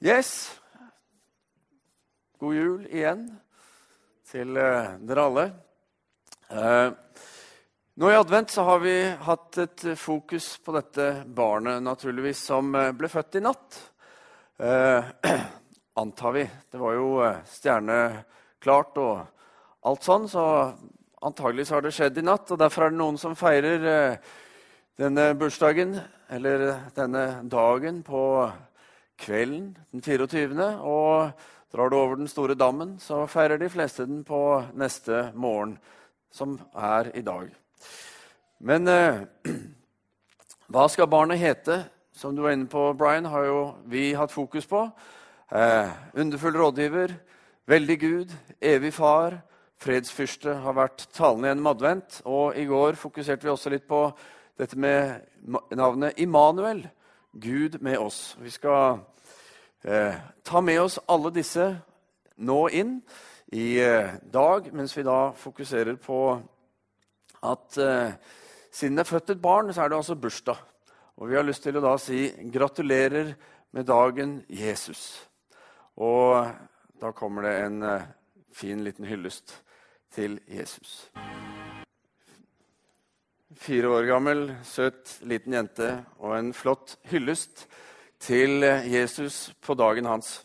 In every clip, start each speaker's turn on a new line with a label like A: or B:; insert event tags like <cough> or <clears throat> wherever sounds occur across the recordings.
A: Yes. God jul igjen til uh, dere alle. Uh, nå i advent så har vi hatt et fokus på dette barnet naturligvis som uh, ble født i natt. <clears throat> antar vi. Det var jo stjerneklart og alt sånn, så antageligvis har det skjedd i natt. og Derfor er det noen som feirer denne bursdagen, eller denne dagen, på kvelden den 24. Og drar du over den store dammen, så feirer de fleste den på neste morgen, som er i dag. Men eh, <clears throat> hva skal barnet hete? Som du var inne på, Brian, har jo vi hatt fokus på. Eh, underfull rådgiver, veldig Gud, evig far, fredsfyrste har vært talende gjennom advent. Og i går fokuserte vi også litt på dette med navnet Immanuel. Gud med oss. Vi skal eh, ta med oss alle disse nå inn i eh, dag, mens vi da fokuserer på at eh, siden det er født et barn, så er det altså bursdag. Og vi har lyst til å da si gratulerer med dagen Jesus. Og da kommer det en eh, fin liten hyllest til Jesus fire år gammel, søt liten jente og en flott hyllest til Jesus på dagen hans.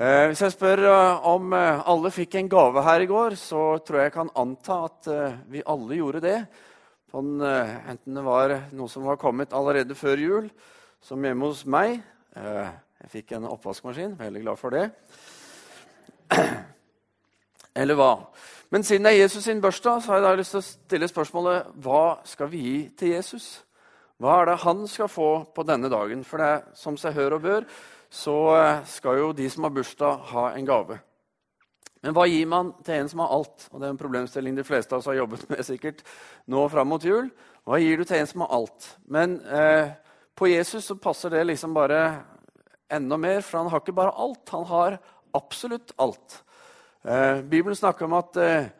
A: Eh, hvis jeg spør eh, om eh, alle fikk en gave her i går, så tror jeg jeg kan anta at eh, vi alle gjorde det. Sånn, eh, enten det var noe som var kommet allerede før jul, som hjemme hos meg. Eh, jeg fikk en oppvaskmaskin, veldig glad for det. <clears throat> Eller hva? Men siden det er Jesus sin bursdag, så har jeg da lyst til å stille spørsmålet hva skal vi gi til Jesus? Hva er det han skal få på denne dagen? For det som seg hør og bør, så eh, skal jo de som har bursdag, ha en gave. Men hva gir man til en som har alt? Og Det er en problemstilling de fleste av oss har jobbet med sikkert nå fram mot jul. Hva gir du til en som har alt? Men eh, på Jesus så passer det liksom bare enda mer, for han har ikke bare alt. Han har absolutt alt. Eh, Bibelen snakker om at eh,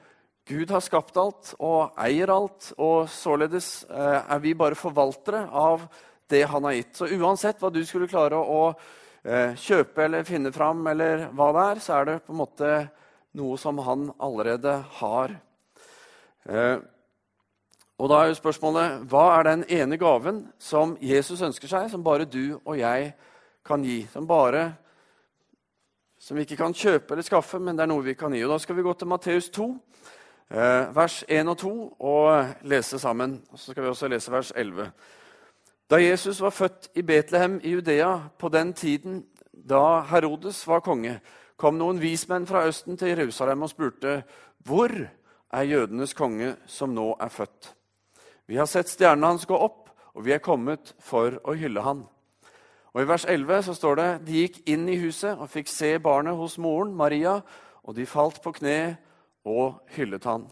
A: Gud har skapt alt og eier alt, og således eh, er vi bare forvaltere av det han har gitt. Så uansett hva du skulle klare å, kjøpe eller finne fram, eller hva det er, så er det på en måte noe som han allerede har. Og da er jo spørsmålet hva er den ene gaven som Jesus ønsker seg, som bare du og jeg kan gi? Som bare som vi ikke kan kjøpe eller skaffe, men det er noe vi kan gi. Og Da skal vi gå til Matteus 2, eh, vers 1 og 2, og lese sammen. Så skal vi også lese vers 11. Da Jesus var født i Betlehem i Judea på den tiden da Herodes var konge, kom noen vismenn fra Østen til Jerusalem og spurte, 'Hvor er jødenes konge som nå er født?' 'Vi har sett stjernen hans gå opp, og vi er kommet for å hylle han.' Og I vers 11 så står det de gikk inn i huset og fikk se barnet hos moren, Maria, og de falt på kne og hyllet han.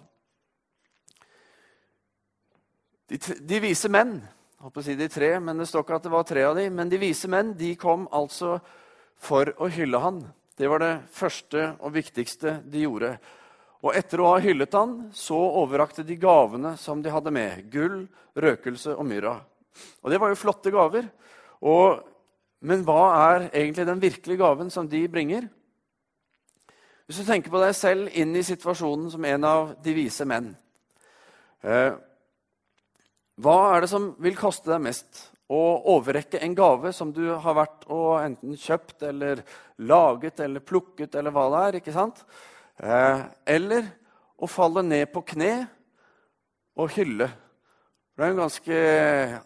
A: De, de vise menn håper å si de tre, men det står ikke at det var tre av de, men de vise menn de kom altså for å hylle han. Det var det første og viktigste de gjorde. Og etter å ha hyllet han, så overrakte de gavene som de hadde med. Gull, røkelse og myrra. Og det var jo flotte gaver. Og men hva er egentlig den virkelige gaven som de bringer? Hvis du tenker på deg selv inn i situasjonen som en av de vise menn eh, Hva er det som vil koste deg mest? Å overrekke en gave som du har vært og enten kjøpt eller laget eller plukket eller hva det er. ikke sant? Eh, eller å falle ned på kne og hylle. Det er jo ganske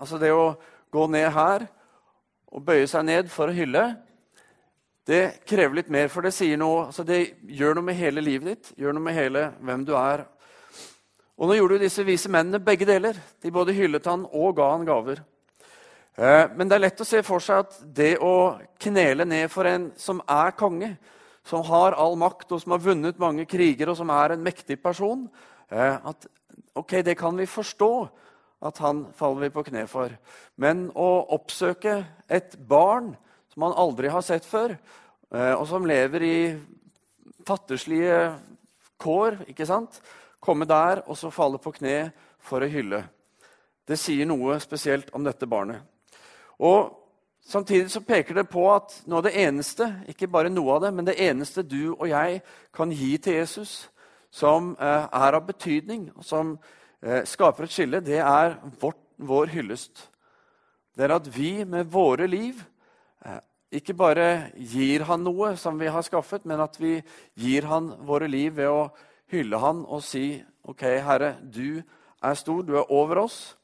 A: Altså, det å gå ned her og bøye seg ned for å hylle, det krever litt mer, for det sier noe, altså det gjør noe med hele livet ditt, gjør noe med hele hvem du er. Og nå gjorde jo disse vise mennene begge deler. De både hyllet han og ga han gaver. Eh, men det er lett å se for seg at det å knele ned for en som er konge, som har all makt, og som har vunnet mange kriger, og som er en mektig person eh, at ok, det kan vi forstå at han faller vi på kne for. Men å oppsøke et barn som han aldri har sett før, eh, og som lever i fattigslige kår, ikke sant? komme der og så falle på kne for å hylle. Det sier noe spesielt om dette barnet. Og Samtidig så peker det på at noe av det eneste, ikke bare noe av det, men det eneste du og jeg kan gi til Jesus, som eh, er av betydning, og som eh, skaper et skille, det er vårt, vår hyllest. Det er at vi med våre liv ikke bare gir han noe som vi har skaffet, men at vi gir han våre liv ved å hylle han og si OK, Herre, du er stor, du er over oss,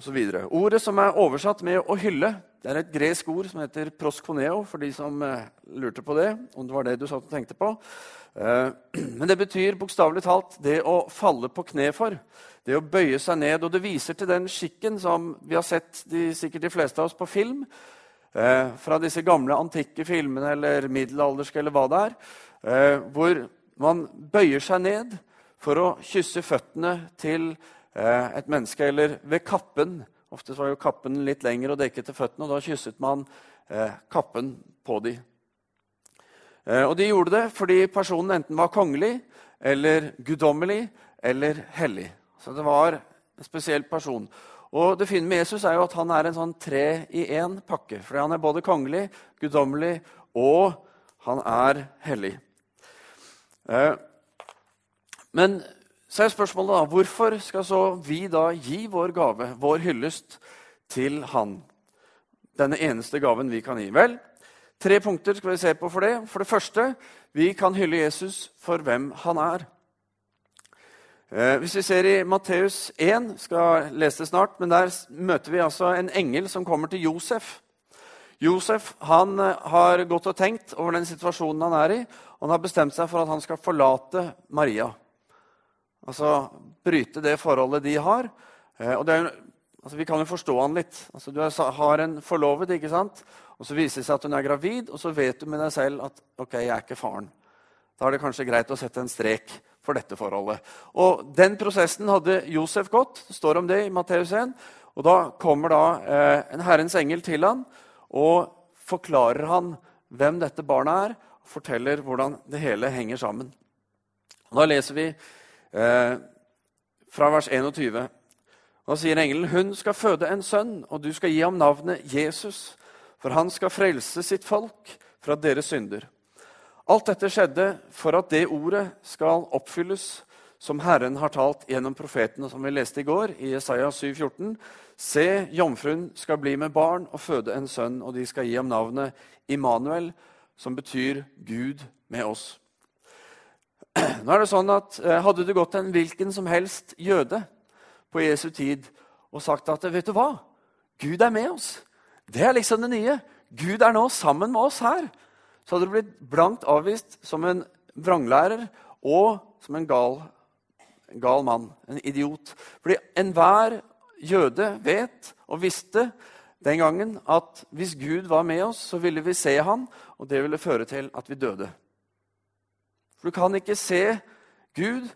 A: osv. Ordet som er oversatt med 'å hylle', det er et gresk ord som heter proskoneo, for de som eh, lurte på det. om det var det du satt og tenkte på. Eh, <clears throat> men det betyr bokstavelig talt det å falle på kne for. Det å bøye seg ned. Og det viser til den skikken som vi har sett de, sikkert de fleste av oss på film. Eh, fra disse gamle antikke filmene eller middelalderske eller hva det er. Hvor man bøyer seg ned for å kysse føttene til et menneske, eller ved kappen Ofte var jo kappen litt lengre og dekket til føttene, og da kysset man eh, kappen på. Eh, og de gjorde det fordi personen enten var kongelig eller guddommelig eller hellig. Så det var en spesiell person. Og Det fine med Jesus er jo at han er en sånn tre i én pakke. Fordi han er både kongelig, guddommelig og han er hellig. Eh, men så er spørsmålet da, hvorfor skal så vi da gi vår gave, vår hyllest, til Han? Denne eneste gaven vi kan gi. Vel, tre punkter skal vi se på for det. For det første, vi kan hylle Jesus for hvem han er. Eh, hvis vi ser i Matteus 1, skal lese det snart, men der møter vi altså en engel som kommer til Josef. Josef han eh, har gått og tenkt over den situasjonen han er i, og han har bestemt seg for at han skal forlate Maria. Altså bryte det forholdet de har. Og det er, altså, Vi kan jo forstå han litt. Altså, du har en forlovet, ikke sant? og så viser det seg at hun er gravid, og så vet du med deg selv at ok, jeg er ikke faren. Da er det kanskje greit å sette en strek for dette forholdet. Og Den prosessen hadde Josef gått. Det står om det i Matteus 1. Og Da kommer da eh, en Herrens engel til han og forklarer han hvem dette barnet er, og forteller hvordan det hele henger sammen. Og Da leser vi eh, fra vers 21. Da sier engelen, 'Hun skal føde en sønn, og du skal gi ham navnet Jesus.' 'For han skal frelse sitt folk fra deres synder.' Alt dette skjedde for at det ordet skal oppfylles, som Herren har talt gjennom profetene, som vi leste i går, i Jesaja 7, 14. Se, jomfruen skal bli med barn og føde en sønn, og de skal gi ham navnet Immanuel, som betyr Gud med oss. Nå er det sånn at eh, Hadde du gått en hvilken som helst jøde på Jesu tid og sagt at vet du hva? Gud er med oss. Det er liksom det nye. Gud er nå sammen med oss her. Så hadde du blitt blankt avvist som en vranglærer og som en gal, gal mann. En idiot. Fordi enhver jøde vet og visste den gangen at hvis Gud var med oss, så ville vi se han, og det ville føre til at vi døde. For du kan ikke se Gud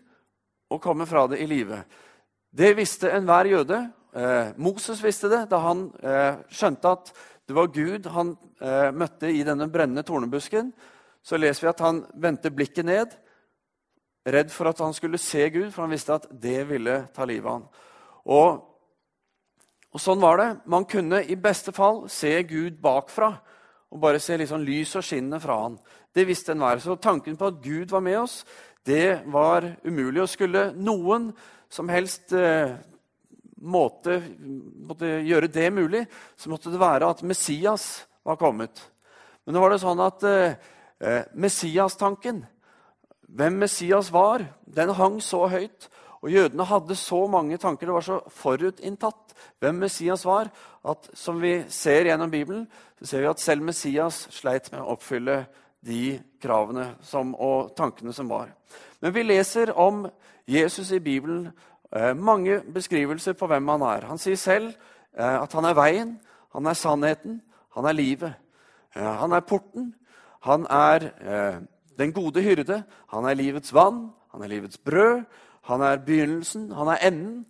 A: og komme fra det i live. Det visste enhver jøde. Eh, Moses visste det da han eh, skjønte at det var Gud han eh, møtte i denne brennende tornebusken. Så leser vi at han vendte blikket ned, redd for at han skulle se Gud, for han visste at det ville ta livet av ham. Og, og sånn var det. Man kunne i beste fall se Gud bakfra og bare se liksom lys og skinnene fra han. Det visste enhver. Så tanken på at Gud var med oss, det var umulig. Og skulle noen som helst eh, måte, måtte gjøre det mulig, så måtte det være at Messias var kommet. Men nå var det sånn at eh, eh Messias-tanken, hvem Messias var, den hang så høyt. Og jødene hadde så mange tanker, det var så forutinntatt hvem Messias var, at som vi ser gjennom Bibelen, så ser vi at selv Messias sleit med å oppfylle de kravene som, og tankene som var. Men vi leser om Jesus i Bibelen mange beskrivelser på hvem han er. Han sier selv eh, at han er veien, han er sannheten, han er livet. Eh, han er porten, han er eh, den gode hyrde, han er livets vann, han er livets brød, han er begynnelsen, han er enden.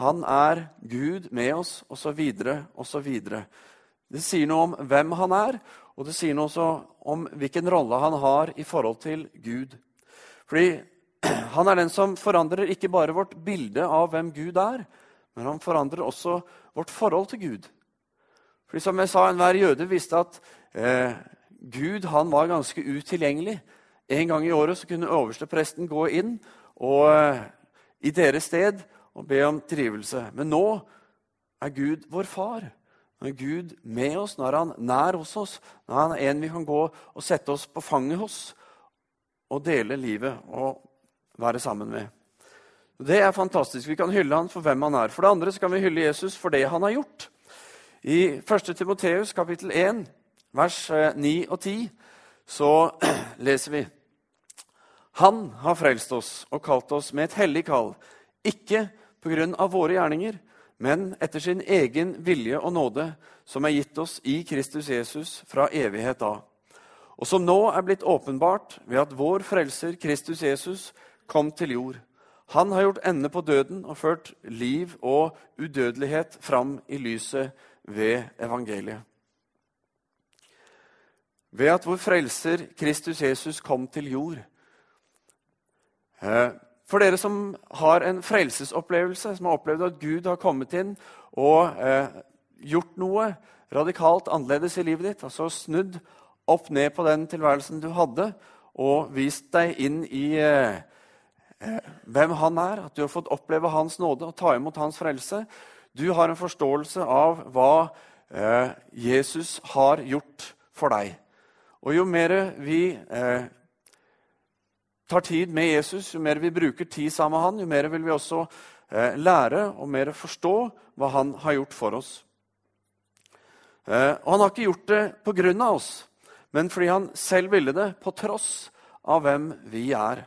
A: Han er Gud med oss, osv., osv. Det sier noe om hvem han er, og det sier noe også om hvilken rolle han har i forhold til Gud. Fordi <clears throat> han er den som forandrer ikke bare vårt bilde av hvem Gud er, men han forandrer også vårt forhold til Gud. Fordi som jeg sa, Enhver jøde visste at eh, Gud han var ganske utilgjengelig. En gang i året så kunne overstepresten gå inn og, eh, i deres sted og be om trivelse. Men nå er Gud vår far. Nå er Gud med oss, nå er han nær hos oss. Nå er han en vi kan gå og sette oss på fanget hos og dele livet og være sammen med. Det er fantastisk. Vi kan hylle han for hvem han er. For det andre så kan vi hylle Jesus for det han har gjort. I 1. Timoteus kapittel 1, vers 9 eh, og 10, så <clears throat> leser vi Han har frelst oss og kalt oss med et hellig kall, ikke på grunn av våre gjerninger, men etter sin egen vilje og nåde, som er gitt oss i Kristus Jesus fra evighet av, og som nå er blitt åpenbart ved at vår frelser Kristus Jesus kom til jord. Han har gjort ende på døden og ført liv og udødelighet fram i lyset ved evangeliet. Ved at vår frelser Kristus Jesus kom til jord. Eh, for dere som har en frelsesopplevelse, som har opplevd at Gud har kommet inn og eh, gjort noe radikalt annerledes i livet ditt, altså snudd opp ned på den tilværelsen du hadde, og vist deg inn i eh, hvem han er, at du har fått oppleve hans nåde og ta imot hans frelse. Du har en forståelse av hva eh, Jesus har gjort for deg. Og jo mer vi eh, tar tid med Jesus, jo mer vi bruker tid sammen med han, jo mer vil vi også eh, lære og mer forstå hva han har gjort for oss. Eh, og han har ikke gjort det på grunn av oss, men fordi han selv ville det, på tross av hvem vi er.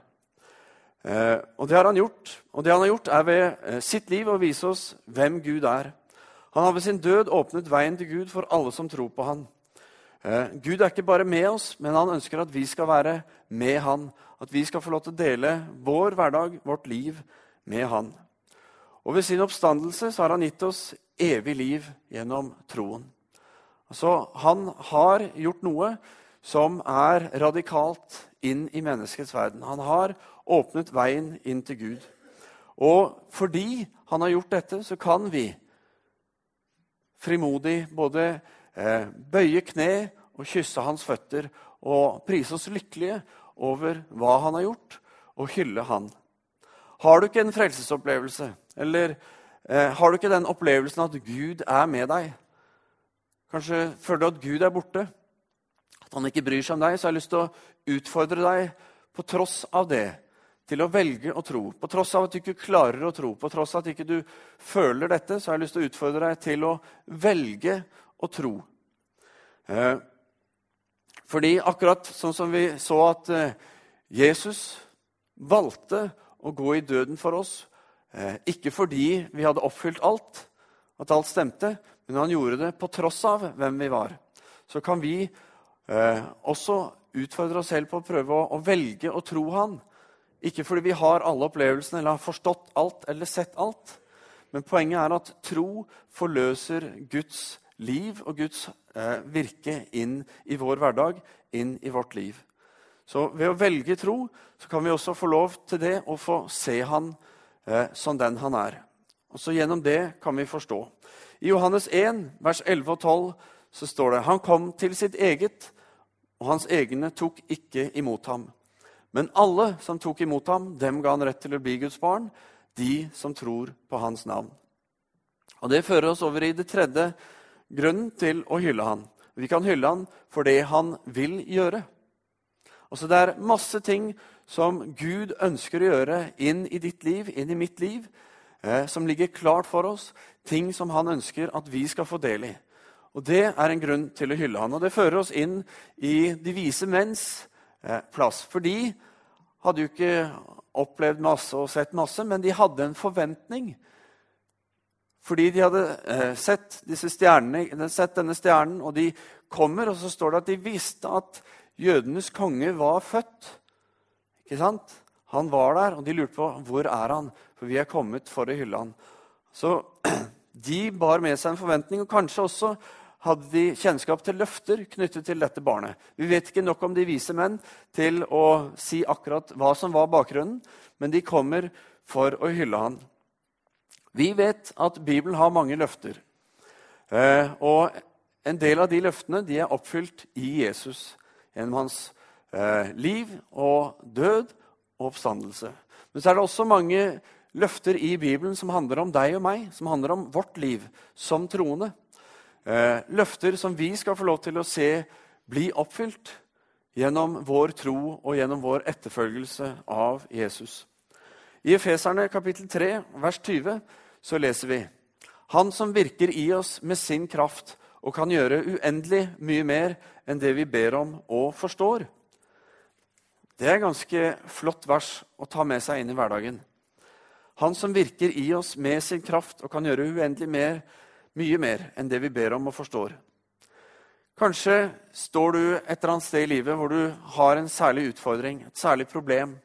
A: Eh, og det har han gjort. Og det han har gjort, er ved eh, sitt liv å vise oss hvem Gud er. Han har ved sin død åpnet veien til Gud for alle som tror på han. Eh, Gud er ikke bare med oss, men han ønsker at vi skal være med han. At vi skal få lov til å dele vår hverdag, vårt liv, med han. Og ved sin oppstandelse har han gitt oss evig liv gjennom troen. Så Han har gjort noe som er radikalt inn i menneskets verden. Han har åpnet veien inn til Gud. Og fordi han har gjort dette, så kan vi frimodig både eh, bøye kne og kysse hans føtter og prise oss lykkelige over hva han har gjort, og hylle han. Har du ikke en frelsesopplevelse, eller eh, har du ikke den opplevelsen at Gud er med deg? Kanskje føler du at Gud er borte, at han ikke bryr seg om deg, så har jeg lyst til å utfordre deg på tross av det til å velge å tro. På tross av at du ikke klarer å tro, på tross av at ikke du føler dette, så har jeg lyst til å utfordre deg til å velge å tro. Eh, fordi akkurat sånn som vi så at eh, Jesus valgte å gå i døden for oss, eh, ikke fordi vi hadde oppfylt alt, at alt stemte, men han gjorde det på tross av hvem vi var. Så kan vi også utfordre oss selv på å prøve å velge å tro han ikke fordi vi har alle opplevelsene eller har forstått alt eller sett alt. Men poenget er at tro forløser Guds liv og Guds eh, virke inn i vår hverdag, inn i vårt liv. Så ved å velge tro så kan vi også få lov til det å få se han eh, som den han er. Og så Gjennom det kan vi forstå. I Johannes 1, vers 11 og 12 så står det han kom til sitt eget, og hans egne tok ikke imot ham. Men alle som tok imot ham, dem ga han rett til å bli Guds barn, de som tror på hans navn. Og Det fører oss over i det tredje grunnen til å hylle han. Vi kan hylle han for det han vil gjøre. Altså Det er masse ting som Gud ønsker å gjøre inn i ditt liv, inn i mitt liv, eh, som ligger klart for oss. Ting som han ønsker at vi skal få del i. Og Det er en grunn til å hylle han. Og Det fører oss inn i de vise menns plass. For de hadde jo ikke opplevd masse og sett masse, men de hadde en forventning. Fordi de hadde eh, sett, stjernene, sett denne stjernen, og de kommer, og så står det at de visste at jødenes konge var født. Ikke sant? Han var der, og de lurte på hvor er han for vi er kommet for å hylle han. Så <clears throat> de bar med seg en forventning, og kanskje også hadde de kjennskap til løfter knyttet til dette barnet. Vi vet ikke nok om de vise menn til å si akkurat hva som var bakgrunnen, men de kommer for å hylle han. Vi vet at Bibelen har mange løfter. Eh, og en del av de løftene de er oppfylt i Jesus gjennom hans eh, liv og død og oppstandelse. Men så er det også mange løfter i Bibelen som handler om deg og meg, som handler om vårt liv som troende. Eh, løfter som vi skal få lov til å se bli oppfylt gjennom vår tro og gjennom vår etterfølgelse av Jesus. I Efeserne kapittel 3, vers 20 så leser vi Han som virker i oss med sin kraft og kan gjøre uendelig mye mer enn det vi ber om og forstår. Det er ganske flott vers å ta med seg inn i hverdagen. Han som virker i oss med sin kraft og kan gjøre uendelig mer, mye mer enn det vi ber om og forstår. Kanskje står du et eller annet sted i livet hvor du har en særlig utfordring, et særlig problem,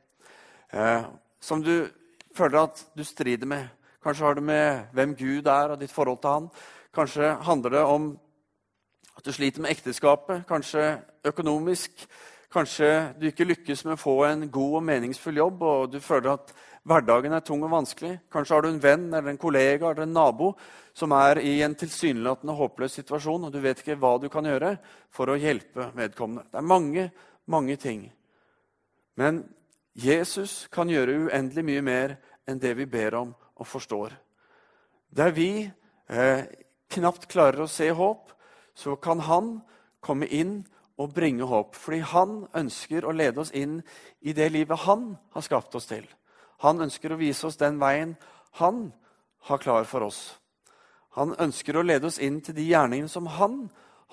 A: eh, som du føler at du strider med. Kanskje har det med hvem Gud er og ditt forhold til han. Kanskje handler det om at du sliter med ekteskapet, kanskje økonomisk. Kanskje du ikke lykkes med å få en god og meningsfull jobb, og du føler at hverdagen er tung og vanskelig. Kanskje har du en venn eller en kollega eller en nabo som er i en tilsynelatende håpløs situasjon, og du vet ikke hva du kan gjøre for å hjelpe vedkommende. Det er mange, mange ting. Men Jesus kan gjøre uendelig mye mer enn det vi ber om og forstår. Der vi eh, knapt klarer å se håp, så kan han komme inn og bringe håp. Fordi han ønsker å lede oss inn i det livet han har skapt oss til. Han ønsker å vise oss den veien han har klar for oss. Han ønsker å lede oss inn til de gjerningene som han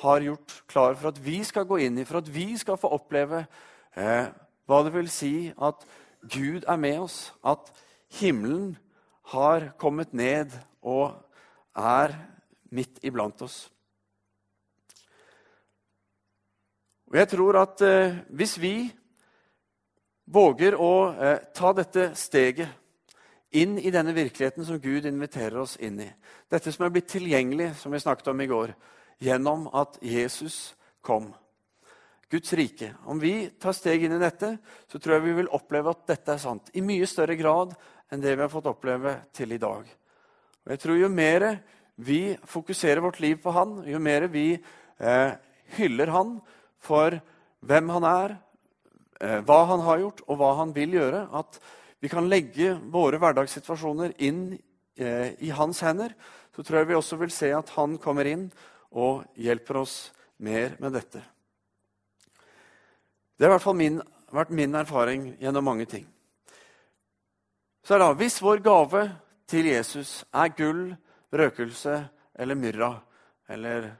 A: har gjort klar for at vi skal gå inn i, for at vi skal få oppleve eh, hva det vil si at Gud er med oss, at himmelen har kommet ned og er midt iblant oss. Og jeg tror at eh, hvis vi våger å eh, ta dette steget inn i denne virkeligheten som Gud inviterer oss inn i, dette som er blitt tilgjengelig, som vi snakket om i går, gjennom at Jesus kom Guds rike. Om vi tar steg inn i dette, så tror jeg vi vil oppleve at dette er sant. I mye større grad enn det vi har fått oppleve til i dag. Og jeg tror Jo mer vi fokuserer vårt liv på Han, jo mer vi eh, hyller Han, for hvem han er, eh, hva han har gjort, og hva han vil gjøre. At vi kan legge våre hverdagssituasjoner inn eh, i hans hender. Så tror jeg vi også vil se at han kommer inn og hjelper oss mer med dette. Det har i hvert fall min, vært min erfaring gjennom mange ting. Så da, Hvis vår gave til Jesus er gull, røkelse eller myrra eller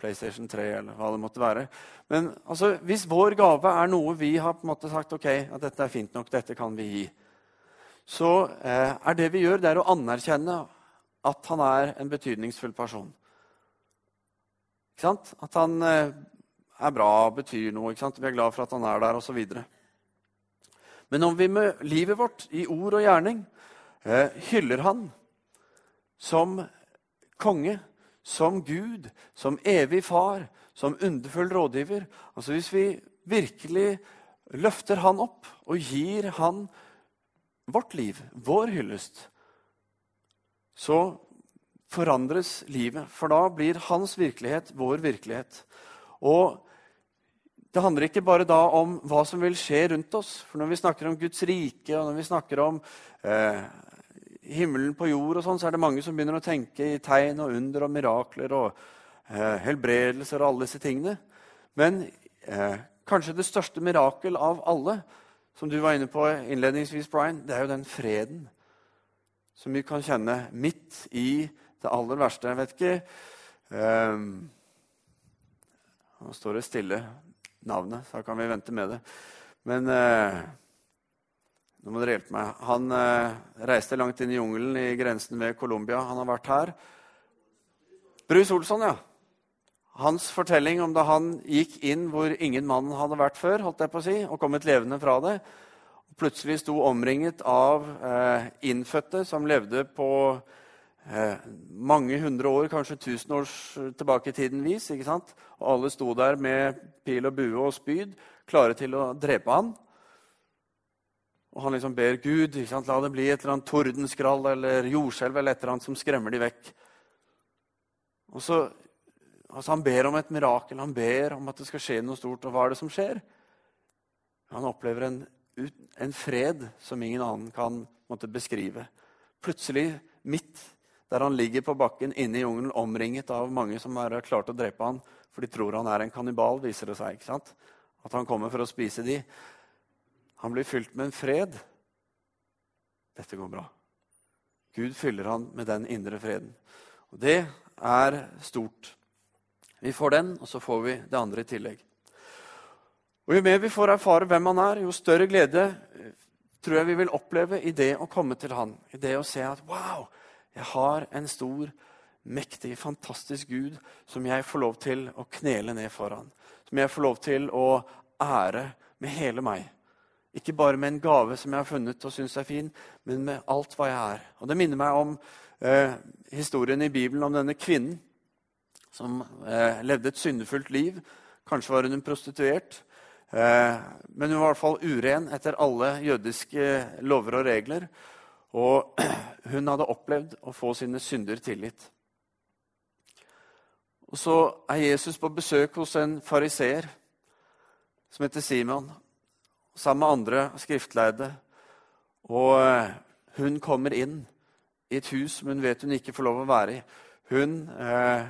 A: PlayStation 3 eller hva det måtte være. Men altså, hvis vår gave er noe vi har på en måte sagt ok, at dette er fint nok, dette kan vi gi, så eh, er det vi gjør, det er å anerkjenne at han er en betydningsfull person. Ikke sant? At han eh, er bra, betyr noe. Ikke sant? Vi er glad for at han er der, osv. Men om vi med livet vårt, i ord og gjerning, eh, hyller han som konge, som Gud, som evig far, som underfull rådgiver. Altså Hvis vi virkelig løfter han opp og gir han vårt liv, vår hyllest, så forandres livet. For da blir hans virkelighet vår virkelighet. Og det handler ikke bare da om hva som vil skje rundt oss. For når vi snakker om Guds rike, og når vi snakker om eh, himmelen på jord, og sånn, så er det mange som begynner å tenke i tegn og under og mirakler og eh, helbredelser og alle disse tingene. Men eh, kanskje det største mirakel av alle, som du var inne på innledningsvis, Brian, det er jo den freden som vi kan kjenne midt i det aller verste. Jeg vet ikke eh, Nå står det stille, navnet, så kan vi vente med det. Men eh, nå må dere hjelpe meg. Han eh, reiste langt inn i jungelen i grensen ved Colombia. Han har vært her. Bruce Olsson, ja. Hans fortelling om da han gikk inn hvor ingen mann hadde vært før, holdt jeg på å si, og kommet levende fra det, og plutselig sto omringet av eh, innfødte som levde på eh, mange hundre år, kanskje tusen år tilbake i tiden vis. ikke sant? Og alle sto der med pil og bue og spyd, klare til å drepe han. Og han liksom ber Gud la det bli et eller annet tordenskrall eller jordskjelv eller et eller annet som skremmer de vekk. Og så altså Han ber om et mirakel, han ber om at det skal skje noe stort. Og hva er det som skjer? Han opplever en, en fred som ingen annen kan måtte, beskrive. Plutselig, midt der han ligger på bakken inne i jungelen, omringet av mange som har klart å drepe han, for de tror han er en kannibal, viser det seg. ikke sant? At han kommer for å spise de. Han blir fylt med en fred. Dette går bra. Gud fyller han med den indre freden. Og Det er stort. Vi får den, og så får vi det andre i tillegg. Og Jo mer vi får erfare hvem han er, jo større glede eh, tror jeg vi vil oppleve i det å komme til han. I det å se at wow, jeg har en stor, mektig, fantastisk Gud som jeg får lov til å knele ned foran. Som jeg får lov til å ære med hele meg. Ikke bare med en gave som jeg har funnet og syns er fin, men med alt hva jeg er. Og Det minner meg om eh, historien i Bibelen om denne kvinnen som eh, levde et syndefullt liv. Kanskje var hun en prostituert. Eh, men hun var i hvert fall uren etter alle jødiske lover og regler. Og <clears throat> hun hadde opplevd å få sine synder tilgitt. Og Så er Jesus på besøk hos en fariseer som heter Simon, sammen med andre skriftlærde. Og eh, hun kommer inn i et hus som hun vet hun ikke får lov å være i. Hun eh,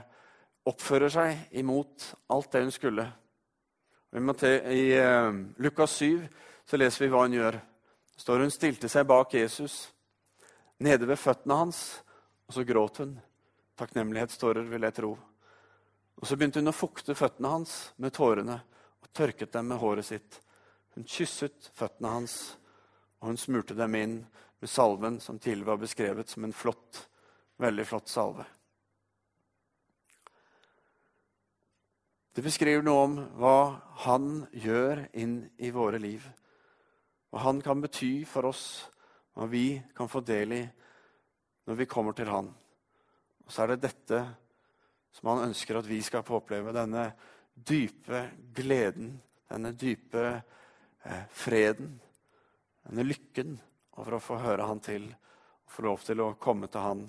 A: oppfører seg imot alt det hun skulle. I eh, Lukas 7 så leser vi hva hun gjør. står Hun stilte seg bak Jesus, nede ved føttene hans, og så gråt hun. Takknemlighetstårer, vil jeg tro. Og Så begynte hun å fukte føttene hans med tårene og tørket dem med håret sitt. Hun kysset føttene hans, og hun smurte dem inn med salven som tidligere var beskrevet som en flott, veldig flott salve. Det beskriver noe om hva han gjør inn i våre liv. Hva han kan bety for oss, hva vi kan få del i når vi kommer til han. Og så er det dette som han ønsker at vi skal få oppleve. Denne dype gleden, denne dype freden, denne lykken over å få høre han til. Og få lov til å komme til han,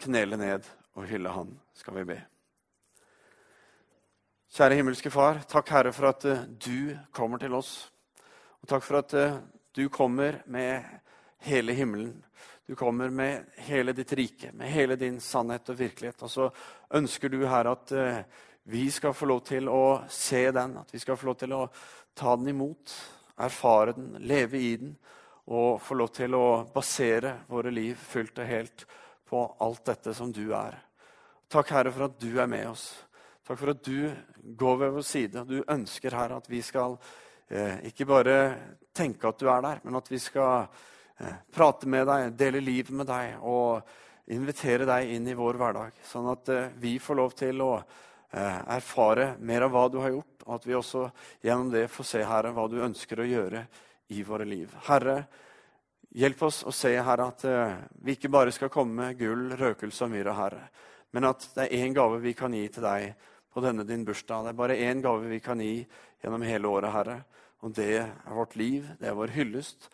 A: knele ned og hylle han, skal vi be. Kjære himmelske Far, takk Herre for at uh, du kommer til oss. Og takk for at uh, du kommer med hele himmelen. Du kommer med hele ditt rike, med hele din sannhet og virkelighet. Og så ønsker du, Herre, at vi skal få lov til å se den, at vi skal få lov til å ta den imot, erfare den, leve i den, og få lov til å basere våre liv fullt og helt på alt dette som du er. Takk, Herre, for at du er med oss. Takk for at du går ved vår side. Du ønsker Herre, at vi skal eh, ikke bare tenke at du er der, men at vi skal eh, prate med deg, dele livet med deg og invitere deg inn i vår hverdag. Sånn at eh, vi får lov til å erfare mer av hva du har gjort, og at vi også gjennom det får se Herre, hva du ønsker å gjøre i våre liv. Herre, hjelp oss å se Herre, at eh, vi ikke bare skal komme med gull, røkelse og myrra, Herre, men at det er én gave vi kan gi til deg på denne din bursdag. Det er bare én gave vi kan gi gjennom hele året, Herre. Og det er vårt liv, det er vår hyllest.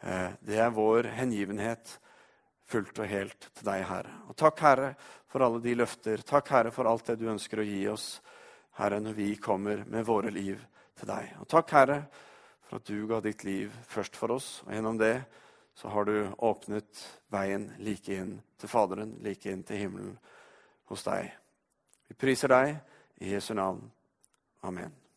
A: Eh, det er vår hengivenhet fullt og helt til deg, Herre. Og takk, Herre, for alle de løfter. Takk, Herre, for alt det du ønsker å gi oss, Herre, når vi kommer med våre liv til deg. Og takk, Herre, for at du ga ditt liv først for oss, og gjennom det så har du åpnet veien like inn til Faderen, like inn til himmelen hos deg. Vi priser deg i Jesu navn. Amen.